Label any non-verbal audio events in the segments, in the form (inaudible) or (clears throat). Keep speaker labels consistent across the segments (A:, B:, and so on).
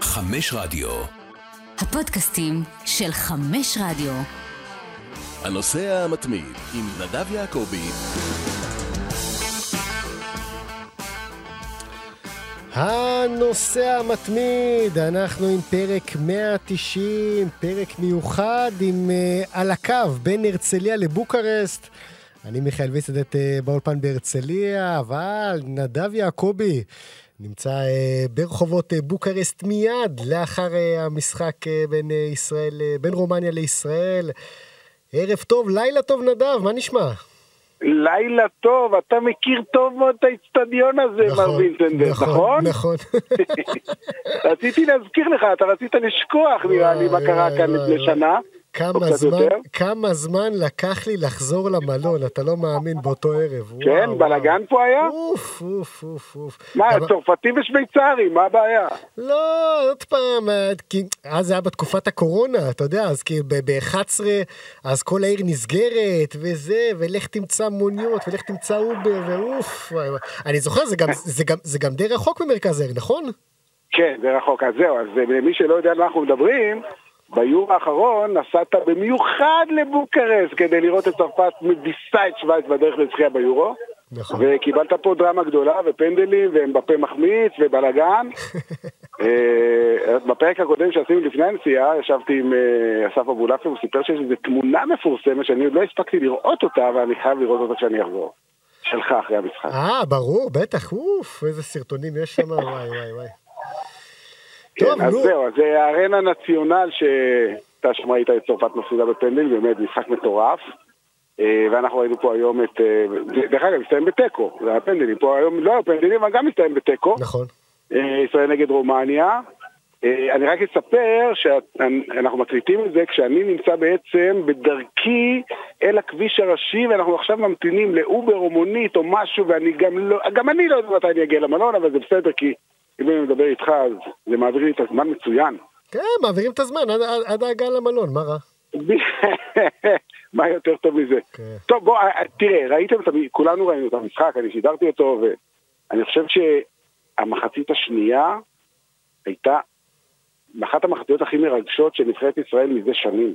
A: חמש רדיו.
B: הפודקאסטים של חמש רדיו.
A: הנוסע המתמיד עם נדב יעקבי.
C: הנוסע המתמיד, אנחנו עם פרק 190, פרק מיוחד עם uh, על הקו בין הרצליה לבוקרשט. אני מיכאל ויסדת uh, באולפן בהרצליה, אבל נדב יעקבי נמצא uh, ברחובות uh, בוקרשט מיד לאחר uh, המשחק בין, ישראל, בין רומניה לישראל. ערב טוב, לילה טוב נדב, מה נשמע?
D: לילה טוב, אתה מכיר טוב מאוד את האיצטדיון הזה,
C: נכון,
D: מר וינטנדר, נכון?
C: נכון, נכון. (laughs)
D: רציתי להזכיר לך, אתה רצית לשכוח נראה לי מה קרה כאן לפני. שנה.
C: כמה זמן,
D: יותר.
C: כמה זמן לקח לי לחזור למלון, אתה לא מאמין, באותו ערב.
D: כן,
C: וואו.
D: בלאגן פה היה?
C: אוף, אוף, אוף, אוף.
D: מה,
C: גם-
D: צרפתי ושוויצרי, מה הבעיה?
C: לא, עוד פעם, אה, כי אז זה היה בתקופת הקורונה, אתה יודע, אז כאילו ב-11, אז כל העיר נסגרת, וזה, ולך תמצא מוניות, ולך תמצא אובר, ואוף. אני זוכר, זה גם, זה, גם, זה גם די רחוק ממרכז העיר, נכון?
D: כן, זה רחוק. אז זהו, אז אה, למי שלא יודע על מה אנחנו מדברים, ביורו האחרון נסעת במיוחד לבוקרשט כדי לראות את צרפת מביסה את שווייץ בדרך לזכייה ביורו.
C: נכון.
D: וקיבלת פה דרמה גדולה ופנדלים ואמבפה מחמיץ ובלאגן. (laughs) אה, בפרק הקודם שעשינו לפני הנסיעה, ישבתי עם אה, אסף אבולעפיה, הוא סיפר שיש איזו תמונה מפורסמת שאני עוד לא הספקתי לראות אותה, אבל אני חייב לראות אותה כשאני אחזור. שלך אחרי המשחק.
C: אה, ברור, בטח, אוף, איזה סרטונים יש שם, וואי, וואי, וואי.
D: כן, אז. זהו, אז זה הארנה נציונל שאתה שם ראית את צרפת מפסידה בפנדל, באמת משחק מטורף. אה, ואנחנו ראינו פה היום את... אה, דרך אגב, מסתיים בתיקו, זה היה פנדלים. פה היום לא היה פנדלים, אבל גם מסתיים בתיקו.
C: נכון.
D: אה, ישראל נגד רומניה. אה, אני רק אספר שאנחנו מקליטים את זה כשאני נמצא בעצם בדרכי אל הכביש הראשי ואנחנו עכשיו ממתינים לאובר או מונית או משהו ואני גם לא, גם אני לא יודע מתי אני אגיע למלון אבל זה בסדר כי אם אני מדבר איתך אז זה מעביר לי את הזמן מצוין.
C: כן, מעבירים את הזמן עד- עד- עד ההגעה למלון, מה רע? (laughs)
D: מה יותר טוב מזה?
C: כן.
D: טוב בוא, אה, תראה, ראיתם, את המ- כולנו ראינו את המשחק, אני שידרתי אותו ואני חושב שהמחצית השנייה הייתה אחת המחציות הכי מרגשות של נבחרת ישראל מזה שנים.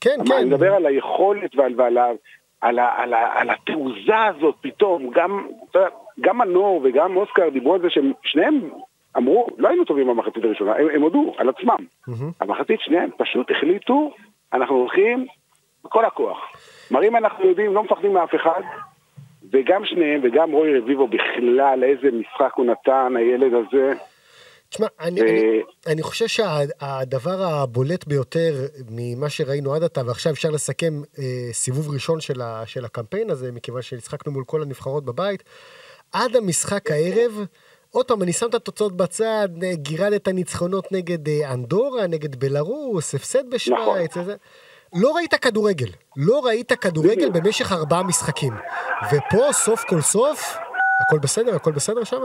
C: כן, כן.
D: אני מדבר על היכולת ועל, ועל על, על, ה- על התעוזה הזאת פתאום, גם, אתה יודע, גם מנור וגם אוסקר דיברו על זה שהם שניהם אמרו, לא היינו טובים במחצית הראשונה, הם, הם הודו על עצמם.
C: מהמם.
D: המחצית שנייה הם פשוט החליטו, אנחנו הולכים בכל הכוח. מראים אנחנו יודעים, לא מפחדים מאף אחד, וגם שניהם וגם רוי רביבו בכלל, איזה משחק הוא נתן, הילד הזה.
C: תשמע, אני,
D: אה,
C: אני, אני חושב שהדבר הבולט ביותר ממה שראינו עד עתה, ועכשיו אפשר לסכם אה, סיבוב ראשון של, ה, של הקמפיין הזה, מכיוון שהצחקנו מול כל הנבחרות בבית, עד המשחק הערב, עוד פעם, אני שם את התוצאות בצד, אה, גירדת ניצחונות נגד אה, אנדורה, נגד בלרוס, הפסד בשוויץ, וזה. לא ראית כדורגל, לא ראית כדורגל. במשך ארבעה משחקים. ופה, סוף כל סוף, הכל בסדר? הכל בסדר שם?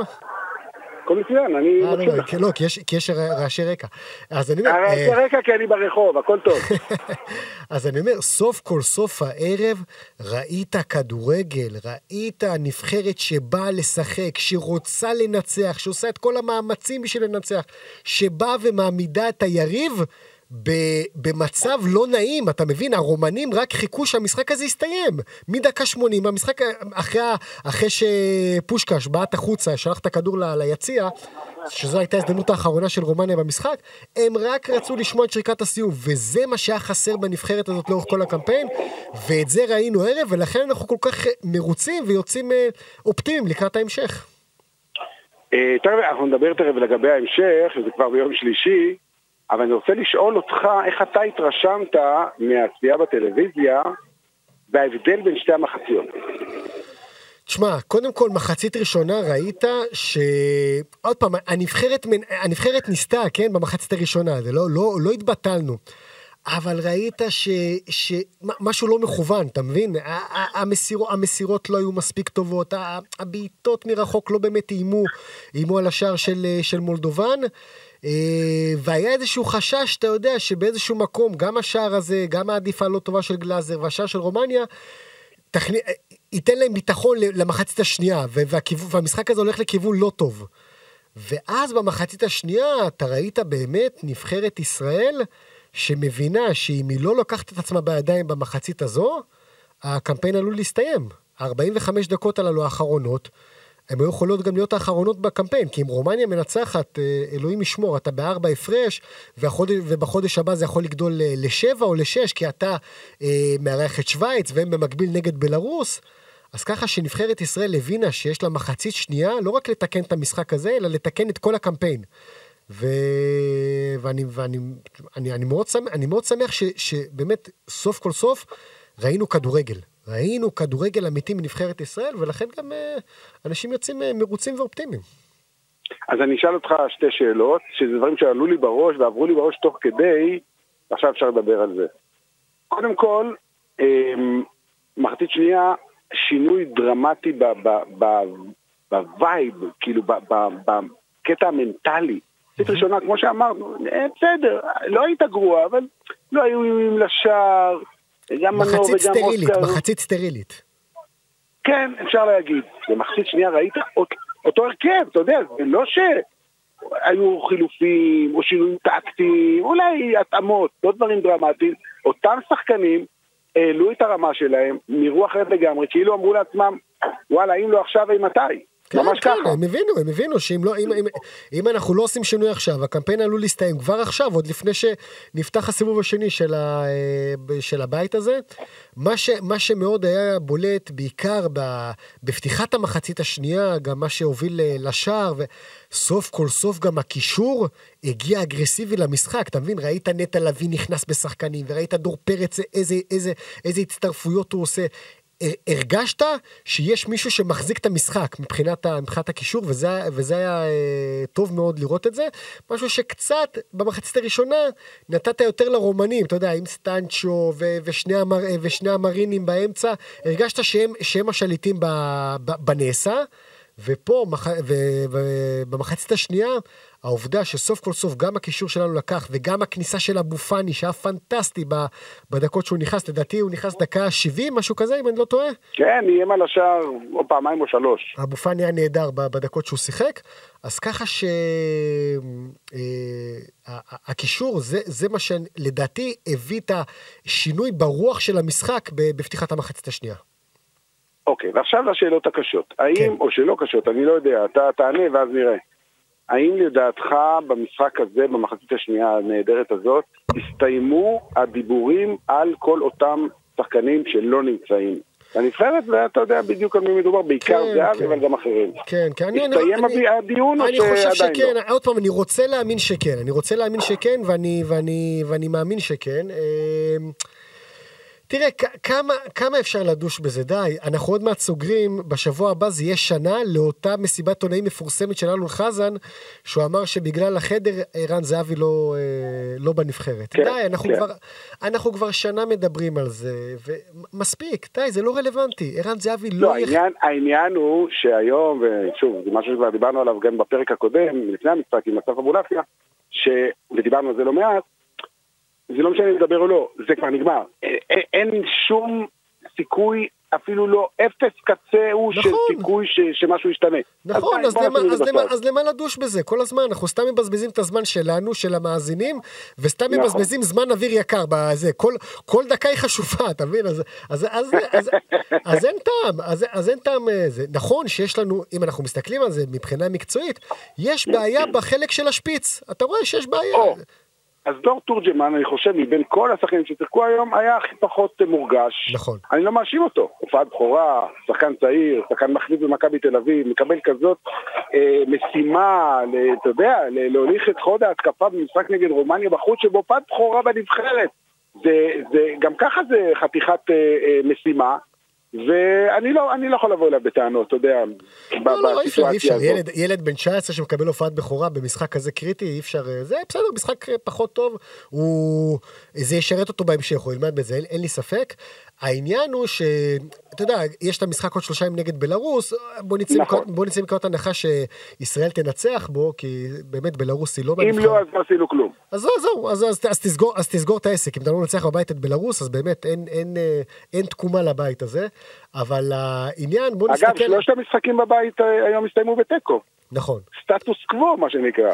D: הכל מצוין, אני
C: אה, לא,
D: מקשיב
C: לא,
D: לך.
C: כי- לא, כי יש- רעשי רקע. אז אני אומר,
D: אה,
C: אה,
D: זה רקע כי אני ברחוב, הכל טוב. (laughs)
C: אז אני אומר, סוף כל סוף הערב ראית כדורגל, ראית נבחרת שבאה לשחק, שרוצה לנצח, שעושה את כל המאמצים בשביל לנצח, שבאה ומעמידה את היריב במצב לא נעים, אתה מבין? הרומנים רק חיכו שהמשחק הזה יסתיים. מדקה 80, המשחק אחרי, אחרי שפושקש בעט החוצה, שלח את הכדור ליציע, שזו הייתה ההזדמנות האחרונה של רומניה במשחק, הם רק רצו לשמוע את שריקת הסיום, וזה מה שהיה חסר בנבחרת הזאת לאורך כל הקמפיין, ואת זה ראינו הערב, ולכן אנחנו כל כך מרוצים ויוצאים אה, אופטימיים לקראת ההמשך.
D: אה, תכף אנחנו נדבר תכף לגבי ההמשך, שזה כבר ביום שלישי, אבל אני רוצה לשאול אותך איך אתה התרשמת מהצפייה בטלוויזיה וההבדל בין שתי המחציות.
C: תשמע, קודם כל, מחצית ראשונה ראית ש... עוד פעם, הנבחרת, הנבחרת ניסתה, כן, במחצית הראשונה, זה לא, לא, לא התבטלנו. אבל ראית. שמשהו לא מכוון, אתה מבין? ה- ה- המסירות, לא היו מספיק טובות, הבעיטות מרחוק לא באמת איימו, איימו על השער של, של מולדובן. אה, והיה איזשהו חשש, אתה יודע, שבאיזשהו מקום, גם השער הזה, גם העדיפה הלא טובה של גלאזר והשער של רומניה, תכני... ייתן להם ביטחון למחצית השנייה, והכיוון, והמשחק הזה הולך לכיוון לא טוב. ואז במחצית השנייה אתה ראית באמת נבחרת ישראל שמבינה שאם היא לא לוקחת את עצמה בידיים במחצית הזו, הקמפיין עלול להסתיים. 45 דקות הללו האחרונות, הן היו יכולות גם להיות האחרונות בקמפיין, כי אם רומניה מנצחת, אה, אלוהים ישמור, אתה בארבע הפרש, ובחודש הבא זה יכול לגדול אה, לשבע או לשש, כי אתה אה, מארח את שווייץ, והם במקביל נגד בלרוס. אז ככה שנבחרת ישראל הבינה שיש לה מחצית שנייה, לא רק לתקן את המשחק הזה, אלא לתקן את כל הקמפיין. ו... ואני, ואני אני, אני מאוד שמח, אני מאוד שמח ש, שבאמת סוף כל סוף ראינו כדורגל. ראינו כדורגל אמיתי מנבחרת ישראל, ולכן גם uh, אנשים יוצאים uh, מרוצים ואופטימיים.
D: אז אני אשאל אותך שתי שאלות, שזה דברים שעלו לי בראש ועברו לי בראש תוך כדי, עכשיו אפשר לדבר על זה. קודם כל, um, מחצית שנייה, שינוי דרמטי ב vibe, כאילו בקטע המנטלי. מחצית ראשונה, כמו שאמרנו, אה, בסדר, לא היית גרוע, אבל לא היו איומים לשער,
C: גם מנור וגם אוסקר. מחצית סטרילית, מחצית סטרילית.
D: כן, אפשר להגיד. במחצית שנייה ראית אותו הרכב, אתה יודע, לא שהיו חילופים או שינויים טקטיים, אולי התאמות, לא דברים דרמטיים. אותם שחקנים העלו את הרמה שלהם, נראו אחרת לגמרי, כאילו אמרו לעצמם, וואלה, אם לא עכשיו, מתי?
C: כן, ממש כן, ככה. הם הבינו, הם הבינו שאם לא, אם, אם, אם אנחנו לא עושים שינוי עכשיו, הקמפיין עלול להסתיים כבר עכשיו, עוד לפני שנפתח הסיבוב השני של, ה, אה, של הבית הזה. מה, ש, מה שמאוד היה בולט, בעיקר ב, בפתיחת המחצית השנייה, גם מה שהוביל אה, לשער, וסוף כל סוף גם הקישור הגיע אגרסיבי למשחק. אתה מבין? ראית נטע לביא נכנס בשחקנים, וראית דור פרץ איזה, איזה, איזה הצטרפויות הוא עושה. הרגשת שיש מישהו שמחזיק את המשחק מבחינת, מבחינת הקישור, וזה, וזה היה אה, טוב מאוד לראות את זה. משהו שקצת במחצית הראשונה נתת יותר לרומנים, אתה יודע, עם סטנצ'ו ו, ושני, המר, ושני המרינים באמצע, הרגשת שהם, שהם השליטים בנעשה. ופה, ובמחצית השנייה, העובדה שסוף כל סוף גם הקישור שלנו לקח, וגם הכניסה של אבו פאני, שהיה פנטסטי בדקות שהוא נכנס, לדעתי הוא נכנס דקה 70, משהו כזה, אם אני לא טועה.
D: כן, איים על השער או פעמיים או שלוש.
C: אבו פאני היה נהדר בדקות שהוא שיחק, אז ככה שהקישור, אה, זה, זה מה שלדעתי הביא את השינוי ברוח של המשחק בפתיחת המחצית השנייה.
D: אוקיי, ועכשיו לשאלות הקשות. האם, כן. או שלא קשות, אני לא יודע, אתה תענה ואז נראה. האם לדעתך במשחק הזה, במחצית השנייה הנהדרת הזאת, הסתיימו הדיבורים על כל אותם שחקנים שלא נמצאים? הנבחרת, ואתה יודע בדיוק על מי מדובר, בעיקר כן, זהבי, כן. אבל גם אחרים.
C: כן, כן.
D: הסתיים אני, הדיון
C: אני,
D: או
C: שעדיין לא? אני חושב שכן,
D: לא?
C: עוד פעם, אני רוצה להאמין שכן. אני רוצה להאמין שכן, ואני, ואני, ואני מאמין שכן. אה, תראה, כמה, כמה אפשר לדוש בזה? די, אנחנו עוד מעט סוגרים, בשבוע הבא זה יהיה שנה לאותה מסיבת עונאים מפורסמת של אלון חזן, שהוא אמר שבגלל החדר ערן זהבי לא, אה, לא בנבחרת. כן, די, אנחנו, כן. כבר, אנחנו כבר שנה מדברים על זה, ומספיק, די, זה לא רלוונטי. ערן זהבי לא...
D: לא, העניין, יח... העניין הוא שהיום, ושוב, זה משהו שכבר דיברנו עליו גם בפרק הקודם, לפני המשחק עם אסף אבולעפיה, ודיברנו על זה לא מעט, זה לא משנה אם לדבר או לא, זה כבר נגמר. אין, אין שום סיכוי, אפילו לא אפס קצה הוא נכון. של סיכוי ש, שמשהו ישתנה.
C: נכון, אז, אז, למה, אז, למה, אז למה לדוש בזה? כל הזמן, אנחנו סתם מבזבזים את הזמן שלנו, של המאזינים, וסתם נכון. מבזבזים זמן אוויר יקר בזה. כל, כל דקה היא חשובה, אתה מבין? אז, אז, אז, אז, אז, אז אין טעם, אז, אז אין טעם. אה, זה. נכון שיש לנו, אם אנחנו מסתכלים על זה מבחינה מקצועית, יש בעיה בחלק של השפיץ. אתה רואה שיש בעיה. או.
D: אז דור תורג'מן, אני חושב, מבין כל השחקנים ששיחקו היום, היה הכי פחות מורגש.
C: נכון.
D: אני לא מאשים אותו. הופעת בכורה, שחקן צעיר, שחקן מחליף במכבי תל אביב, מקבל כזאת אה, משימה, ל, אתה יודע, להוליך את חוד ההתקפה במשחק נגד רומניה בחוץ, שבו הופעת בכורה בנבחרת. זה, זה, גם ככה זה חתיכת אה, אה, משימה. ואני לא, לא יכול לבוא אליו בטענות, אתה יודע,
C: לא, לא, אי אפשר, אי אפשר, ילד, ילד בן 19 שמקבל הופעת בכורה במשחק כזה קריטי, אי אפשר, אה, זה בסדר, משחק פחות טוב, הוא, זה ישרת אותו בהמשך, הוא ילמד בזה, אין, אין לי ספק. העניין הוא שאתה יודע, יש את המשחק עוד שלושה ימים נגד בלרוס, בוא נצא נכון. מנקודת הנחה שישראל תנצח בו, כי באמת בלרוס היא לא...
D: אם לא, אז לא עשינו כלום.
C: אז זהו, זהו, אז, אז, אז, תסגור, אז תסגור את העסק, אם אתה לא מנצח בבית את בלרוס, אז באמת אין, אין, אין, אה, אין תקומה לבית הזה, אבל העניין, בוא נסתכל...
D: אגב, שלושת המשחקים בבית אה, היום הסתיימו בתיקו.
C: נכון.
D: סטטוס קוו, מה שנקרא.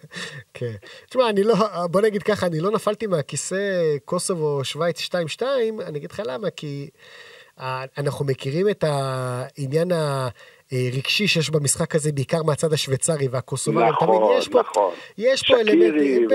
D: (laughs)
C: כן. תשמע, אני לא, בוא נגיד ככה, אני לא נפלתי מהכיסא קוסובו שווייץ 2-2, אני אגיד לך למה, כי אה, אנחנו מכירים את העניין ה... רגשי שיש במשחק הזה, בעיקר מהצד השוויצרי והקוסוברי.
D: נכון,
C: תמיד יש פה,
D: נכון.
C: יש פה אלמנטים.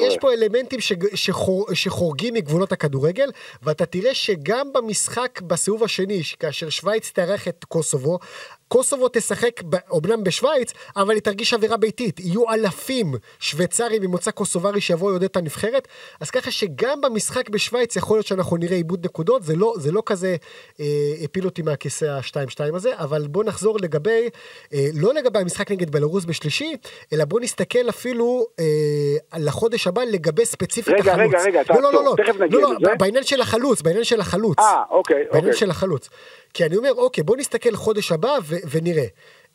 C: יש פה אלמנטים שחור, שחורגים מגבולות הכדורגל, ואתה תראה שגם במשחק בסיבוב השני, כאשר שווייץ תארח את קוסובו, קוסובו תשחק אומנם בשוויץ, אבל היא תרגיש עבירה ביתית. יהיו אלפים שוויצרים ממוצא קוסוברי שיבואו לעודד את הנבחרת, אז ככה שגם במשחק בשוויץ יכול להיות שאנחנו נראה עיבוד נקודות, זה לא, זה לא כזה אה, הפיל אותי מהכיסא ה-2-2 הזה, אבל בוא נחזור לגבי, אה, לא לגבי המשחק נגד בלרוס בשלישי, אלא בוא נסתכל אפילו אה, לחודש הבא לגבי ספציפית
D: רגע,
C: החלוץ.
D: רגע, רגע,
C: לא, לא,
D: תעצור,
C: לא,
D: תכף
C: לא,
D: נגיע
C: לא,
D: לזה.
C: בעניין של החלוץ, בעניין של החלוץ.
D: אה, אוקיי,
C: בעניין
D: אוקיי.
C: של החלוץ. כי אני אומר, אוקיי, בוא נסתכל חודש הבא ו- ונראה.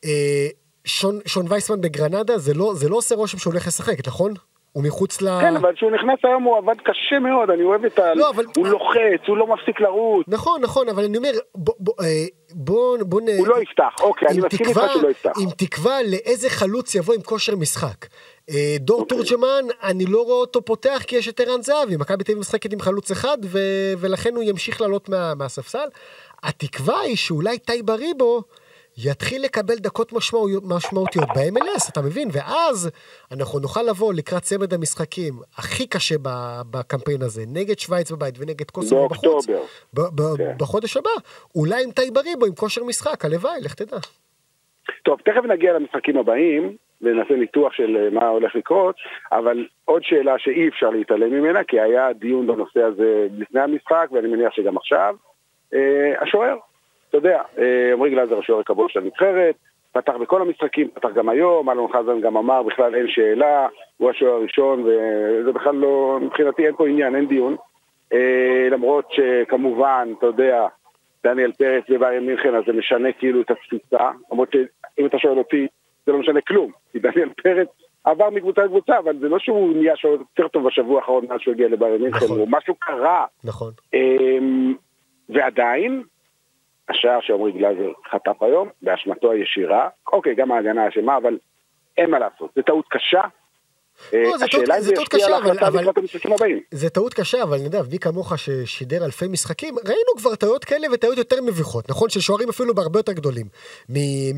C: אה, שון, שון וייסמן בגרנדה, זה לא, זה לא עושה רושם שהוא הולך לשחק, נכון? הוא מחוץ ל...
D: כן, אבל כשהוא נכנס היום הוא עבד קשה מאוד, אני אוהב את ה...
C: לא, אבל-
D: הוא לוחץ, הוא לא מפסיק לרוץ,
C: נכון, נכון, אבל אני אומר, בוא, בוא, אה, בוא, בוא נ...
D: הוא לא יפתח, אוקיי, אני מסכים איתך שהוא לא יפתח.
C: עם תקווה לאיזה חלוץ יבוא עם כושר משחק. אה, דור
D: אוקיי.
C: תורג'מן, אני לא רואה אותו פותח כי יש את ערן זהבי, מכבי תל אביב משחקת עם חלוץ אחד, ו- ולכן הוא ימשיך לעלות מה- מהספסל. התקווה היא שאולי טייב אריבו יתחיל לקבל דקות משמעו- משמעותיות ב-MLS, אתה מבין? ואז אנחנו נוכל לבוא לקראת צמד המשחקים הכי קשה בקמפיין הזה, נגד שווייץ בבית ונגד קוסובו בחוץ. ב- ב-
D: כן.
C: בחודש הבא, אולי עם טייב אריבו עם כושר משחק, הלוואי, לך תדע.
D: טוב, תכף נגיע למשחקים הבאים, ונעשה ניתוח של אה, מה הולך לקרות, אבל עוד שאלה שאי אפשר להתעלם ממנה, כי היה דיון בנושא הזה לפני המשחק, ואני מניח שגם עכשיו. אה, השוער, אתה יודע, אה, עמרי גלאזר השוער הקבוע של הנבחרת, פתח בכל המשחקים, פתח גם היום, אלון חזן גם אמר, בכלל אין שאלה, הוא השוער הראשון, וזה בכלל לא, מבחינתי אין פה עניין, אין דיון. אה, למרות שכמובן, אתה יודע, דניאל פרץ וביירן מינכן, אז זה משנה כאילו את התפיסה, למרות שאם אתה שואל אותי, זה לא משנה כלום, כי דניאל פרץ עבר מקבוצה לקבוצה, אבל זה לא שהוא נהיה שוער יותר טוב בשבוע האחרון מאז שהוא הגיע לביירן מינכן,
C: נכון.
D: משהו קרה.
C: נכון.
D: אמ, ועדיין, השער שעמרי גלאזר חטף היום, באשמתו הישירה, אוקיי, גם ההגנה אשמה, אבל אין מה לעשות, זו טעות קשה. אה,
C: לא, זה טעות- קשה, אבל- אבל-. זה טעות קשה, אבל נדב, מי כמוך ששידר אלפי משחקים, ראינו כבר טעויות כאלה וטעויות יותר מביכות, נכון? של שוערים אפילו בהרבה יותר גדולים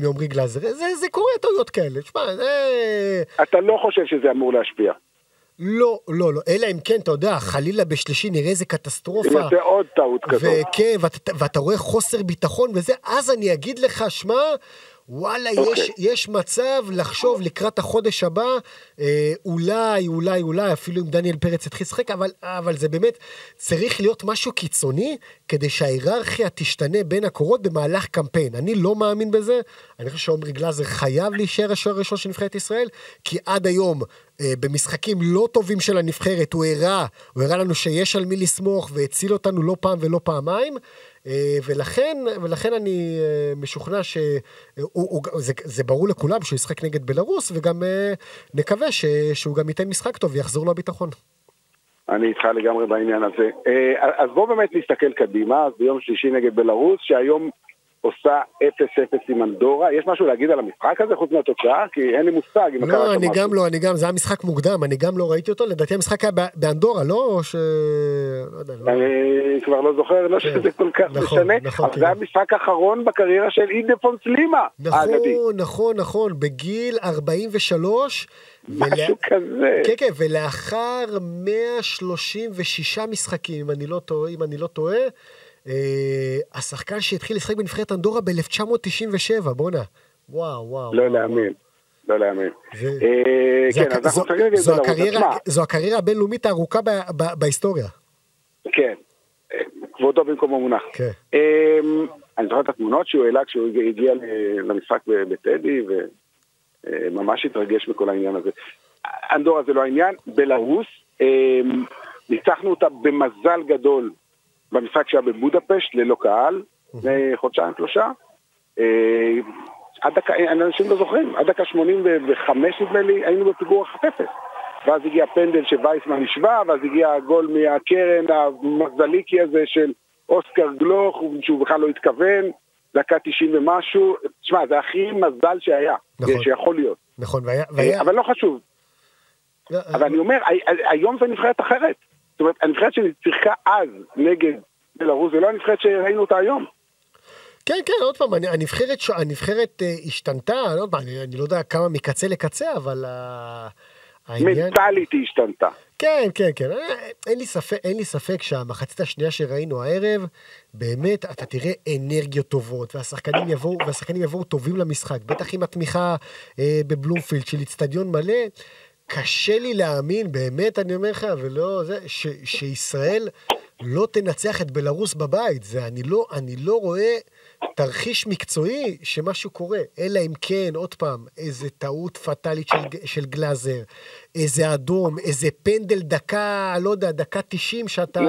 C: מעומרי גלאזר. זה, זה קורה טעויות כאלה. תשמע, זה...
D: אתה לא חושב שזה אמור להשפיע.
C: לא, לא, לא. אלא אם כן, אתה יודע, חלילה בשלישי נראה איזה
D: אם
C: קטסטרופה.
D: יעשה עוד טעות כזאת.
C: וכן, ואתה, ואתה רואה חוסר ביטחון וזה, אז אני אגיד לך, שמע, וואלה,
D: אוקיי.
C: יש, יש מצב לחשוב לקראת החודש הבא, אה, אולי, אולי, אולי, אפילו אם דניאל פרץ יתחיל לשחק, אבל, אבל זה באמת, צריך להיות משהו קיצוני, כדי שההיררכיה תשתנה בין הקורות במהלך קמפיין. אני לא מאמין בזה, אני חושב שעומרי גלאזר חייב להישאר השוער הראשון של נבחרת ישראל, כי עד היום, אה, במשחקים לא טובים של הנבחרת, הוא הראה, הוא הראה לנו שיש על מי לסמוך, והציל אותנו לא פעם ולא פעמיים. אה, ולכן, ולכן אני אה, משוכנע שזה ברור לכולם שהוא ישחק נגד בלרוס, וגם אה, נקווה ש, שהוא גם ייתן משחק טוב ויחזור לו הביטחון.
D: אני איתך לגמרי בעניין הזה. אה, אז בואו באמת נסתכל קדימה, אז ביום שלישי נגד בלרוס, שהיום עושה 0-0 עם אנדורה. יש משהו להגיד על המשחק הזה חוץ מהתוצאה? כי אין לי מושג אם
C: לא, אני. גם לא, אני גם, זה היה משחק מוקדם, אני גם לא ראיתי אותו, לדעתי המשחק היה באנדורה, לא? או ש... לא יודע, לא...
D: אני כבר לא זוכר, לא
C: כן.
D: שזה כל כך
C: נכון,
D: משנה,
C: נכון,
D: אבל
C: כן.
D: זה המשחק האחרון בקריירה של אינדפונס לימה.
C: נכון, נכון, נכון, בגיל 43.
D: משהו כזה.
C: כן, כן, ולאחר 136 משחקים, אם אני לא טועה, אה, השחקן שהתחיל לשחק בנבחרת אנדורה ב-1997, בואנה. וואו, וואו.
D: לא להאמין, לא להאמין. אה, כן,
C: זו-. הקריירה- הבינלאומית הארוכה בהיסטוריה.
D: כן, אה, כבודו במקום המונח.
C: כן.
D: אני זוכר את התמונות שהוא העלה כשהוא הגיע- למשחק בטדי, וממש התרגש מכל העניין הזה. אנדורה זה לא העניין, בלרוס, ניצחנו אותה במזל גדול במשחק שהיה בבודפשט, ללא קהל, לפני חודשיים, שלושה. אה, עד דקה, אנשים לא זוכרים, עד דקה 85 נדמה לי, היינו בפיגור 1-0. ואז הגיע פנדל שווייסמן השווה, ואז הגיע הגול מהקרן המזליקי הזה של אוסקר גלוך, שהוא בכלל לא התכוון, דקה 90 ומשהו, תשמע, זה הכי מזל שהיה,
C: נכון.
D: שיכול להיות.
C: נכון, והיה... והיה...
D: אבל לא חשוב.
C: לא,
D: אבל אני אומר, הי- היום זה נבחרת אחרת. זאת אומרת, הנבחרת ששיחקה אז נגד בלרוס, זה לא הנבחרת שראינו אותה היום.
C: כן, כן, עוד פעם, הנבחרת, הנבחרת אה, השתנתה, פעם, אני, אני לא יודע כמה מקצה לקצה, אבל העניין...
D: מנטלית היא השתנתה.
C: כן, כן, כן. אה, אין לי ספק, אין לי ספק שהמחצית השנייה שראינו הערב, באמת, אתה תראה אנרגיות טובות, והשחקנים יבואו, והשחקנים יבואו טובים למשחק. בטח עם התמיכה אה, בבלומפילד של איצטדיון מלא. קשה לי להאמין, באמת, אני אומר לך, ולא זה, ש, שישראל לא תנצח את בלרוס בבית. זה, אני לא, אני לא רואה תרחיש מקצועי שמשהו קורה, אלא אם כן, עוד פעם, איזה טעות פטאלית של, של גלאזר, איזה אדום, איזה פנדל דקה, לא יודע, דקה 90 שאתה...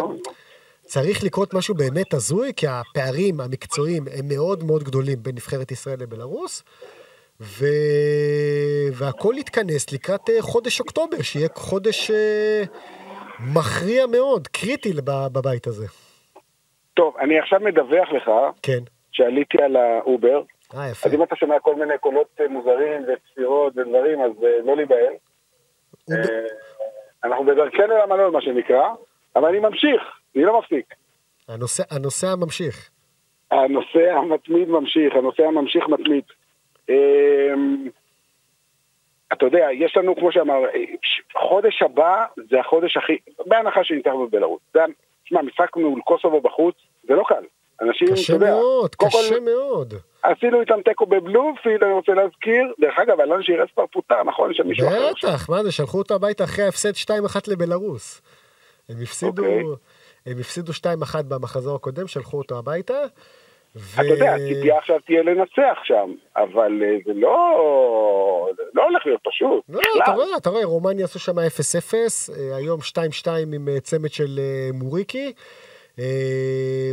C: צריך לקרות משהו באמת הזוי, כי הפערים המקצועיים הם מאוד מאוד גדולים בין נבחרת ישראל לבלארוס, ו... והכל יתכנס לקראת אה, חודש אוקטובר, שיהיה חודש אה, מכריע מאוד, קריטי בב- בבית הזה.
D: טוב, אני עכשיו מדווח לך
C: כן.
D: שעליתי על האובר,
C: אה, יפה.
D: אז אם אתה שומע כל מיני קולות אה, מוזרים וצפירות ודברים, אז לא להיבהל. אנחנו בדרכנו למלון, מה שנקרא, אבל אני ממשיך, אני לא מפסיק.
C: הנושא, הנושא הממשיך.
D: הנושא המתמיד ממשיך, הנושא הממשיך מתמיד. אמ, אתה יודע, יש לנו, כמו שאמר, ש- חודש הבא זה החודש הכי, בהנחה שניתן בבלרוס. זה, תשמע, משחק מול קוסובו בחוץ, זה לא קל. אנשים, אתה
C: קשה
D: יודע,
C: מאוד,
D: קודם כל,
C: קשה מאוד.
D: עשינו איתם תיקו בבלומפילד, אני רוצה להזכיר. דרך אגב, אלון שירס כבר פוטר, נכון? יש שם מישהו אחר.
C: בטח, מה זה, שלחו אותו הביתה אחרי ההפסד 2-1 לבלארוס. הם הפסידו,
D: אוקיי.
C: הם הפסידו 2-1 במחזור הקודם, שלחו אותו הביתה. ו...
D: אתה יודע, הציפייה עכשיו תהיה לנצח שם, אבל אה, זה לא, לא הולך להיות פשוט.
C: לא,
D: בכלל.
C: אתה רואה, אתה רואה, רומניה עשו שם 0-0, אה, היום 2-2 עם אה, צמד של מוריקי. אה,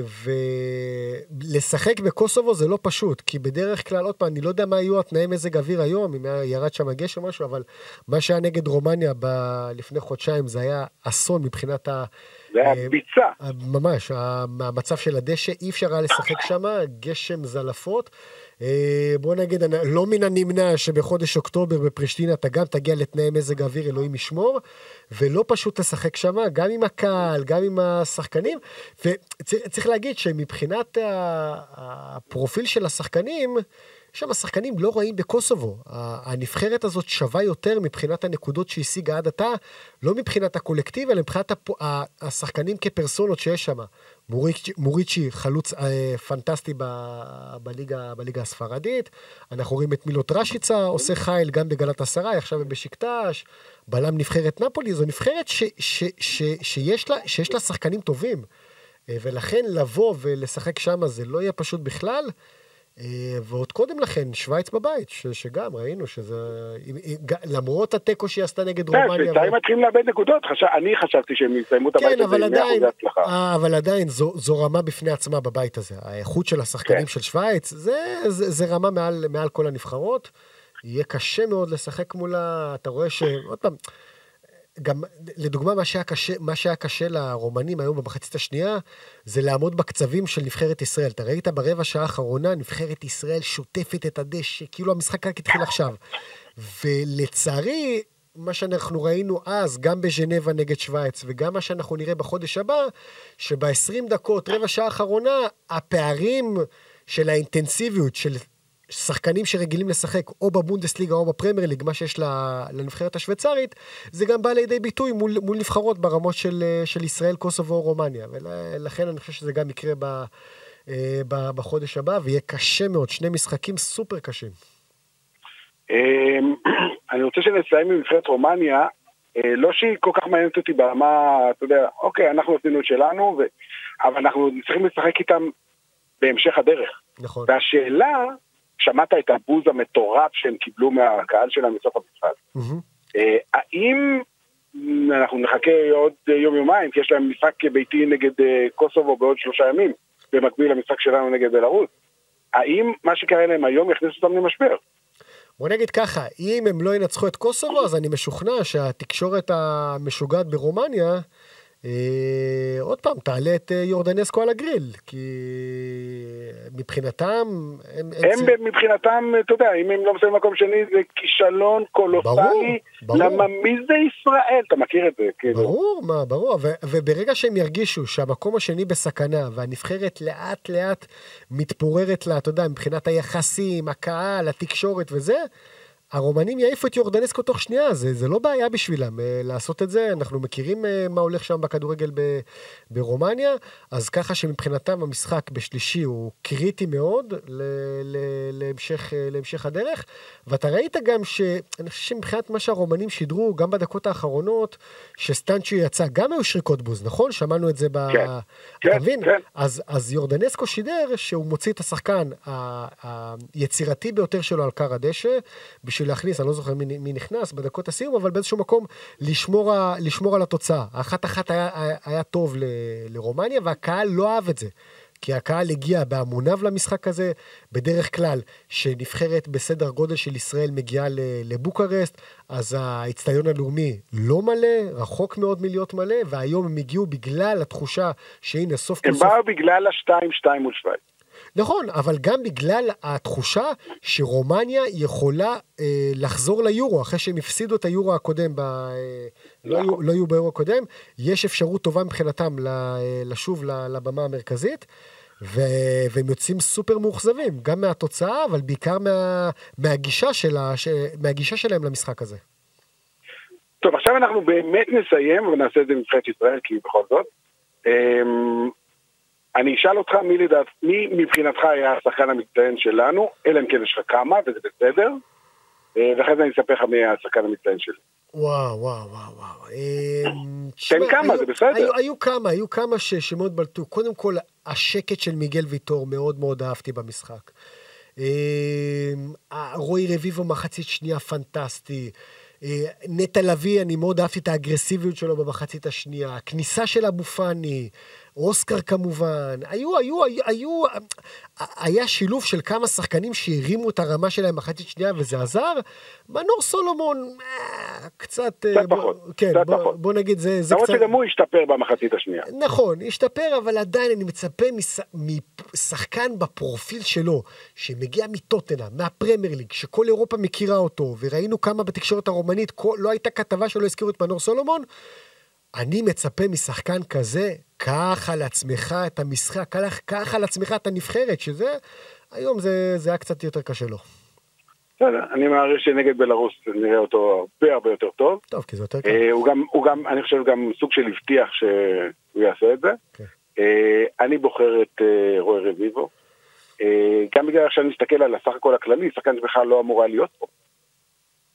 C: ולשחק בקוסובו זה לא פשוט, כי בדרך כלל, עוד פעם, אני לא יודע מה יהיו התנאי מזג אוויר היום, אם ירד שם גשם או משהו, אבל מה שהיה נגד רומניה ב- לפני חודשיים זה היה אסון מבחינת ה...
D: זה היה
C: אה,
D: ביצה.
C: ממש, המצב של הדשא, אי אפשר היה לשחק שם, גשם זלפות. אה, בוא נגיד, לא מן הנמנע שבחודש אוקטובר בפרישטינה אתה גם תגיע לתנאי מזג אוויר, אלוהים ישמור, ולא פשוט לשחק שם, גם עם הקהל, גם עם השחקנים, וצריך להגיד שמבחינת הפרופיל של השחקנים, שם שחקנים לא רעים בקוסובו. הנבחרת הזאת שווה יותר מבחינת הנקודות שהשיגה עד עתה, לא מבחינת הקולקטיב, אלא מבחינת הפ... השחקנים כפרסונות שיש שם. מוריצ'י, מוריצ'י חלוץ אה, פנטסטי ב... בליגה, בליגה הספרדית, אנחנו רואים את מילוט רשיצה, עושה חייל גם בגלת עשרה, עכשיו הם בשקטש, בלם נבחרת נפולי, זו נבחרת ש... ש... ש... שיש, לה... שיש לה שחקנים טובים. אה, ולכן לבוא ולשחק שם זה לא יהיה פשוט בכלל. אה, ועוד קודם לכן, שווייץ בבית, ש, שגם ראינו שזה... למרות התיקו שהיא עשתה נגד
D: יודע,
C: רומניה...
D: שוויצרים מתחילים לאבד נקודות, חש- אני חשבתי שהם יסיימו את הבית
C: כן,
D: הזה עם 100%
C: עדיין,
D: הצלחה.
C: אה, אבל עדיין זו, זו רמה בפני עצמה בבית הזה. האיכות של השחקנים
D: כן.
C: של שווייץ, זה, זה, זה רמה מעל, מעל כל הנבחרות. יהיה קשה מאוד לשחק מולה, אתה רואה ש... עוד פעם, גם לדוגמה, מה שהיה קשה, מה שהיה קשה לרומנים היום במחצית השנייה, זה לעמוד בקצבים של נבחרת ישראל. אתה ראית ברבע שעה האחרונה, נבחרת ישראל שוטפת את הדשא, כאילו המשחק רק התחיל עכשיו. ולצערי, מה שאנחנו ראינו אז, גם בז'נבה נגד שווייץ, וגם מה שאנחנו נראה בחודש הבא, שב-20 דקות, רבע שעה האחרונה, הפערים של האינטנסיביות של שחקנים שרגילים לשחק או בבונדסליגה או בפרמייר ליג, מה שיש לנבחרת השוויצרית, זה גם בא לידי ביטוי מול, מול נבחרות ברמות של, אה, של ישראל, קוסובו או רומניה. ולכן אני חושב שזה גם יקרה ב, אה, ב, בחודש הבא, ויהיה קשה מאוד, שני משחקים סופר קשים.
D: אמ, (clears throat) אני רוצה שנסיים עם נבחרת רומניה, אה, לא שהיא כל כך מעניינת אותי ברמה, אתה יודע, אוקיי, אנחנו עשינו את שלנו, ו... אבל אנחנו צריכים לשחק איתם בהמשך הדרך.
C: נכון.
D: והשאלה, שמעת את הבוז המטורף שהם קיבלו מהקהל שלהם בסוף המשחק. אה, האם אנחנו נחכה עוד יום-יומיים, כי יש להם משחק ביתי נגד אה, קוסובו בעוד שלושה ימים, במקביל למשחק שלנו נגד בלרוס, האם מה שקרה להם היום יכניס אותם למשבר?
C: בוא נגיד ככה, אם הם לא ינצחו את קוסובו, אז אני משוכנע שהתקשורת המשוגעת ברומניה אה, עוד פעם, תעלה את אה, יורדנסקו על הגריל, כי מבחינתם...
D: הם, הם צ... מבחינתם, אתה יודע, אם הם לא מסיימים מקום שני, זה כישלון קולוסלי. ברור, ברור. למה מי זה ישראל? אתה מכיר את זה, כאילו.
C: ברור, מה, ברור. ו- וברגע שהם ירגישו שהמקום השני בסכנה, והנבחרת לאט לאט מתפוררת לה, אתה יודע, מבחינת היחסים, הקהל, התקשורת וזה, הרומנים יעיפו את יורדנסקו תוך שנייה, זה, זה לא בעיה בשבילם uh, לעשות את זה, אנחנו מכירים uh, מה הולך שם בכדורגל ב, ברומניה, אז ככה שמבחינתם המשחק בשלישי הוא קריטי מאוד ל, ל, להמשך, uh, להמשך הדרך, ואתה ראית גם ש... אני חושב שמבחינת מה שהרומנים שידרו, גם בדקות האחרונות, שסטנצ'י יצא, גם היו שריקות בוז, נכון? שמענו את זה ב... כן, כן, מבין? כן. אז, אז יורדנסקו שידר שהוא מוציא את השחקן היצירתי ביותר שלו על קר הדשא, בשביל להכניס, אני לא זוכר מי, מי נכנס בדקות הסיום, אבל באיזשהו מקום לשמור, לשמור על התוצאה. האחת אחת היה, היה, היה טוב ל, לרומניה, והקהל לא אהב את זה. כי הקהל הגיע בהמוניו למשחק הזה, בדרך כלל, שנבחרת בסדר גודל של ישראל מגיעה לבוקרסט, אז האיצטדיון הלאומי לא מלא, רחוק מאוד מלהיות מלא, והיום הם הגיעו בגלל התחושה שהנה סוף
D: כל סוף... הם באו בגלל השתיים, שתיים מול שווייץ.
C: נכון, אבל גם בגלל התחושה שרומניה יכולה אה, לחזור ליורו, אחרי שהם הפסידו את היורו הקודם, ב, אה, לא, היו, לא היו ביורו הקודם, יש אפשרות טובה מבחינתם אה, לשוב לבמה המרכזית. ו... והם יוצאים סופר מאוכזבים, גם מהתוצאה, אבל בעיקר מה... מהגישה, שלה, ש... מהגישה שלהם למשחק הזה.
D: טוב, עכשיו אנחנו באמת נסיים ונעשה את זה בנבחרת ישראל, כי בכל זאת. אני אשאל אותך מי לדעת, מי מבחינתך היה השחקן המצטיין שלנו, אלא אם כן יש לך כמה, וזה בסדר, אה, ואחרי זה אני אספר לך מי היה השחקן המצטיין שלי.
C: וואו, וואו, וואו, וואו.
D: אמ, תן כמה, זה בסדר.
C: היו, היו כמה, היו כמה ש, שמאוד בלטו. קודם כל, השקט של מיגל ויטור מאוד מאוד אהבתי במשחק. אמ, רועי רביבו מחצית שנייה פנטסטי. אה, נטע לביא, אני מאוד אהבתי את האגרסיביות שלו במחצית השנייה. הכניסה של אבו פאני, אוסקר כמובן, היו, היו, היו, היו, היה שילוב של כמה שחקנים שהרימו את הרמה שלהם מחצית שנייה וזה עזר. מנור סולומון, אה, קצת...
D: אה, קצת בוא, פחות.
C: כן,
D: קצת
C: בוא, פחות. בוא נגיד, זה, זה
D: קצת... למרות שגם הוא השתפר במחצית השנייה.
C: נכון, השתפר, אבל עדיין אני מצפה מש... משחקן בפרופיל שלו, שמגיע מטוטנה, מהפרמייר ליג, שכל אירופה מכירה אותו, וראינו כמה בתקשורת הרומנית, כל... לא הייתה כתבה שלא הזכירו את מנור סולומון. אני מצפה משחקן כזה, קח על עצמך את המשחק, קח על עצמך את הנבחרת, שזה, היום זה, זה היה קצת יותר קשה לו.
D: בסדר, אני מעריך שנגד בלרוס נראה אותו הרבה הרבה יותר טוב.
C: טוב, כי זה יותר קל.
D: אה, הוא גם, הוא גם, אני חושב, גם סוג של הבטיח שהוא יעשה את זה. כן. אה, אני בוחר את אה, רועי רביבו. גם בגלל שאני מסתכל על הסך הכל הכללי, שחקן שבכלל לא אמור היה להיות פה.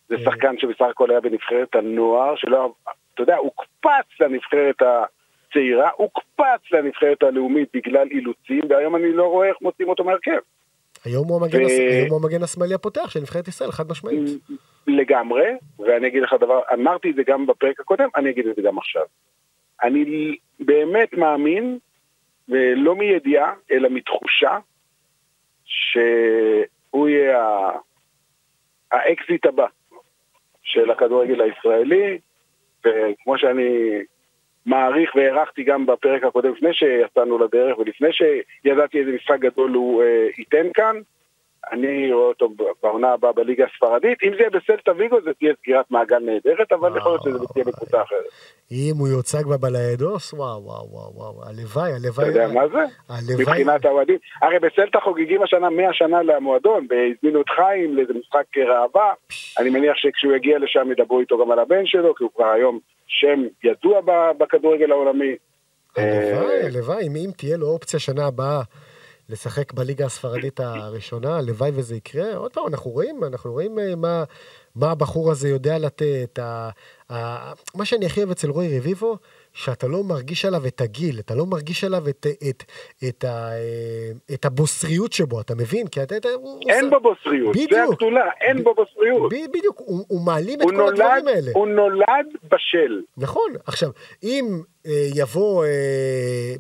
D: זה שחקן שבסך הכל היה בנבחרת הנוער, שלא, אתה יודע, הוקפץ לנבחרת הצעירה, הוקפץ לנבחרת הלאומית בגלל אילוצים, והיום אני לא רואה איך מוצאים אותו מהרכב.
C: היום הוא המגן, ו... היום הוא המגן השמאלי הפותח של נבחרת ישראל, חד משמעית.
D: לגמרי, ואני אגיד לך דבר, אמרתי את זה גם בפרק הקודם, אני אגיד את זה גם עכשיו. אני באמת מאמין, ולא מידיעה, אלא מתחושה, שהוא יהיה האקזיט הבא של הכדורגל הישראלי, וכמו שאני מעריך והערכתי גם בפרק הקודם, לפני שיצאנו לדרך ולפני שידעתי איזה משחק גדול הוא אה, ייתן כאן, אני רואה אותו בעונה הבאה בליגה הספרדית. אם זה יהיה בסלטה ויגו, זה תהיה סגירת מעגל נהדרת, אבל יכול להיות שזה תהיה בקבוצה אחרת.
C: אם הוא יוצג בבליידוס, וואו, וואו, וואו, וואו, הלוואי, הלוואי.
D: אתה יודע מה זה? הלוואי. מבחינת האוהדים. הרי בסלטה חוגגים השנה 100 שנה למועדון, והזמינו את חיים לאיזה משחק ראווה. אני מניח שכשהוא יגיע לשם ידברו איתו גם על הבן שלו, כי הוא כבר היום שם ידוע בכדורגל העולמי.
C: הלוואי, הלוואי, אם תהיה לו אופציה שנה הבאה. לשחק בליגה הספרדית הראשונה, הלוואי וזה יקרה. עוד פעם, אנחנו רואים, אנחנו רואים אה, מה, מה הבחור הזה יודע לתת. ה, ה, מה שאני הכי אוהב אצל רועי רביבו, שאתה לא מרגיש עליו את הגיל, אתה לא מרגיש עליו את, את, את, את, ה, את הבוסריות שבו, אתה מבין? כי אתה... אתה
D: אין בו בוסריות, בדיוק, זה הגדולה, אין בו בוסריות.
C: ב, בדיוק, הוא, הוא מעלים את כל נולד, הדברים האלה.
D: הוא נולד בשל.
C: נכון, עכשיו, אם אה, יבוא אה,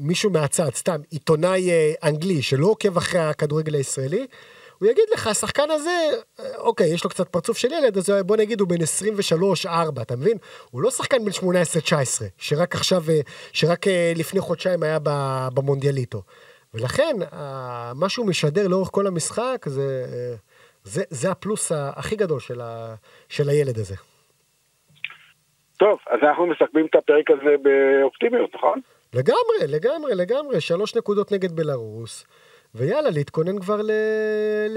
C: מישהו מהצד, סתם עיתונאי אה, אנגלי שלא עוקב אחרי הכדורגל הישראלי, הוא יגיד לך, השחקן הזה, אה, אוקיי, יש לו קצת פרצוף של ילד, אז בוא נגיד הוא בן 23-4, אתה מבין? הוא לא שחקן בן 18-19, שרק עכשיו, אה, שרק אה, לפני חודשיים היה במונדיאליטו. ולכן, מה שהוא משדר לאורך כל המשחק, זה, אה, זה, זה הפלוס הכי גדול של, ה, של הילד הזה.
D: טוב, אז אנחנו מסכמים את הפרק הזה באופטימיות, נכון?
C: לגמרי, לגמרי, לגמרי, שלוש נקודות נגד בלרוס. ויאללה, להתכונן כבר ל-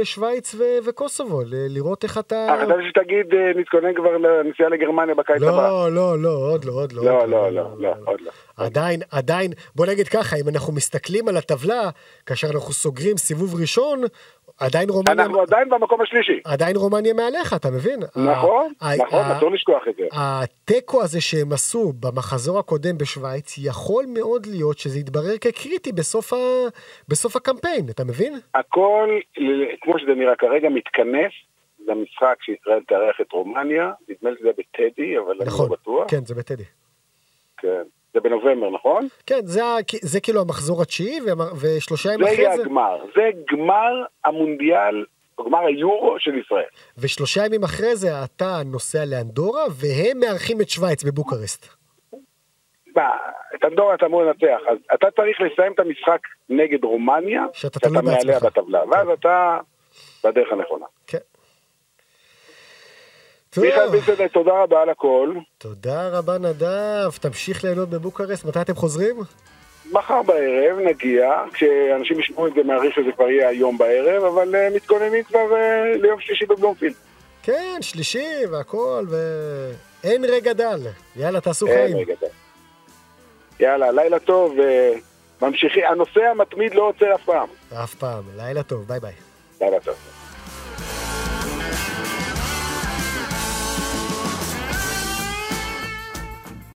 C: לשוויץ ו- וקוסובו, ל- לראות איך אתה...
D: אה, חשבתי שתגיד, אה, נתכונן כבר לנסיעה לגרמניה בקיץ הבא.
C: לא, לא, לא, עוד לא, עוד לא.
D: לא,
C: עוד
D: לא, לא, לא, עוד לא.
C: עדיין, עדיין, בוא נגיד ככה, אם אנחנו מסתכלים על הטבלה, כאשר אנחנו סוגרים סיבוב ראשון, עדיין רומניה...
D: אנחנו עדיין במקום השלישי.
C: עדיין רומניה מעליך, אתה מבין?
D: נכון, נכון, אסור לשכוח את זה.
C: התיקו הזה שהם עשו במחזור הקודם בשוויץ, יכול מאוד להיות שזה יתברר כקריטי בסוף, ה... בסוף הקמפיין, אתה מבין?
D: הכל, כמו שזה נראה כרגע, מתכנס למשחק שישראל תארח את רומניה. נדמה לי שזה בטדי, אבל אני
C: נכון,
D: לא בטוח.
C: כן, זה בטדי.
D: כן. זה בנובמבר, נכון?
C: כן, זה, זה כאילו המחזור התשיעי, ושלושה ימים
D: זה
C: אחרי
D: יהיה
C: זה,
D: הגמר. זה גמר המונדיאל, גמר היורו של ישראל.
C: ושלושה ימים אחרי זה אתה נוסע לאנדורה, והם מארחים את שווייץ בבוקרשט.
D: מה, את אנדורה אתה אמור לנצח, אז אתה צריך לסיים את המשחק נגד רומניה,
C: שאתה בעצמך.
D: בטבלה, ואז
C: כן.
D: אתה בדרך הנכונה.
C: כן.
D: מיכאל ביטלד, תודה רבה על הכל.
C: תודה רבה נדב, תמשיך ליהנות בבוקרשט, מתי אתם חוזרים?
D: מחר בערב נגיע, כשאנשים ישמעו את זה מעריך שזה כבר יהיה היום בערב, אבל uh, מתכוננים כבר uh, ליום שלישי בבלומפילד.
C: כן, שלישי והכל, ואין רגע דל. יאללה, תעשו
D: אין
C: חיים.
D: רגע, די. יאללה, לילה טוב, וממשיכים, הנושא המתמיד לא עוצר אף פעם.
C: אף פעם. לילה טוב, ביי ביי.
D: לילה טוב.